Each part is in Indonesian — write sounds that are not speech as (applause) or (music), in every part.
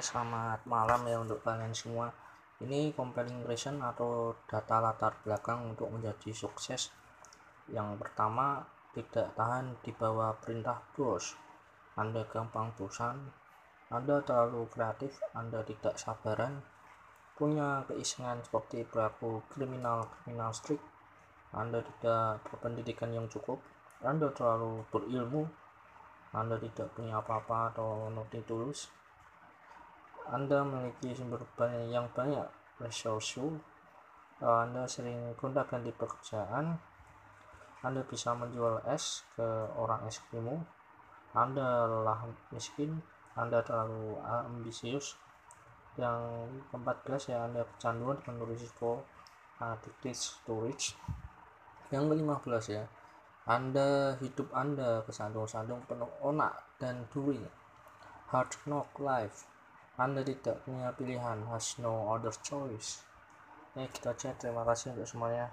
Selamat malam ya untuk kalian semua. Ini compelling reason atau data latar belakang untuk menjadi sukses. Yang pertama, tidak tahan di bawah perintah bos. Anda gampang bosan, Anda terlalu kreatif, Anda tidak sabaran, punya keisengan seperti pelaku kriminal-kriminal strik, Anda tidak berpendidikan yang cukup, Anda terlalu berilmu, Anda tidak punya apa-apa atau nothing tulus, anda memiliki sumber banyak yang banyak resource Anda sering gonta-ganti pekerjaan. Anda bisa menjual es ke orang Eskimo Anda lelah miskin. Anda terlalu ambisius. Yang keempat belas ya Anda kecanduan dengan risiko addicted storage. Yang kelima belas ya Anda hidup Anda kesandung-sandung penuh onak dan duri hard knock life anda tidak punya pilihan, has no other choice. Ya kita chat, terima kasih untuk semuanya.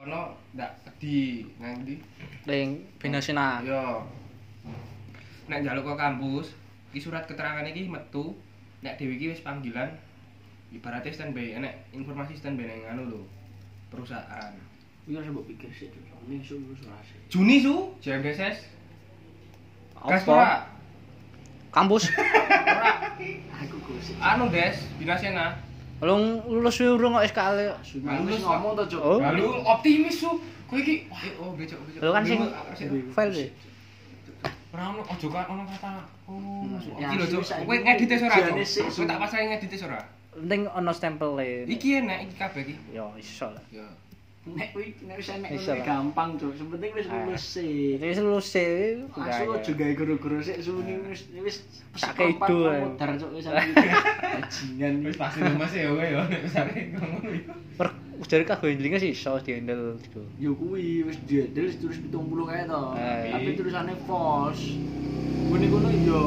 Ono ndak di nang ndi? Ning Binasina. Yo. Nek njaluk ke kampus, iki surat keterangan iki metu, nek dhewe iki wis panggilan ibaratnya standby, nek informasi standby nang anu lho, perusahaan. Iya saya mbok pikir sih, ini su. Juni su, JMDSS. Apa? Kampus. (laughs) Anu Des, Binasena. Lu lulus urung kok SKL. Wis ngomong to, Cuk. Oh. Lalu optimis su. Kowe iki wah, oh becok becok. Lu kan sing file sih. Ora ono ojo kan ono kata. Oh. Ya, Iki lho, Cuk. wis Kowe ngedit ora, Cuk? Kowe tak pasang ngedit ora? Penting ono stempel e. Iki enak iki kabeh iki. Yo iso lah. Ya. Nek kuwi nek wis enek gampang, Cuk. Sing penting wis Ah. lulus sih. Jadi lulus e. Asu aja gawe guru-guru sik suni wis wis psikopat kedo, ae. modar Cuk wis (laughs) bajingan Wis pasti Mas ya kowe ya nek ngomong iki. Per jare kagak handlinge sih iso dihandle gitu. Yo kuwi wis wis tulis 70 kae to. Eh. Tapi tulisannya false. Kuwi kono yo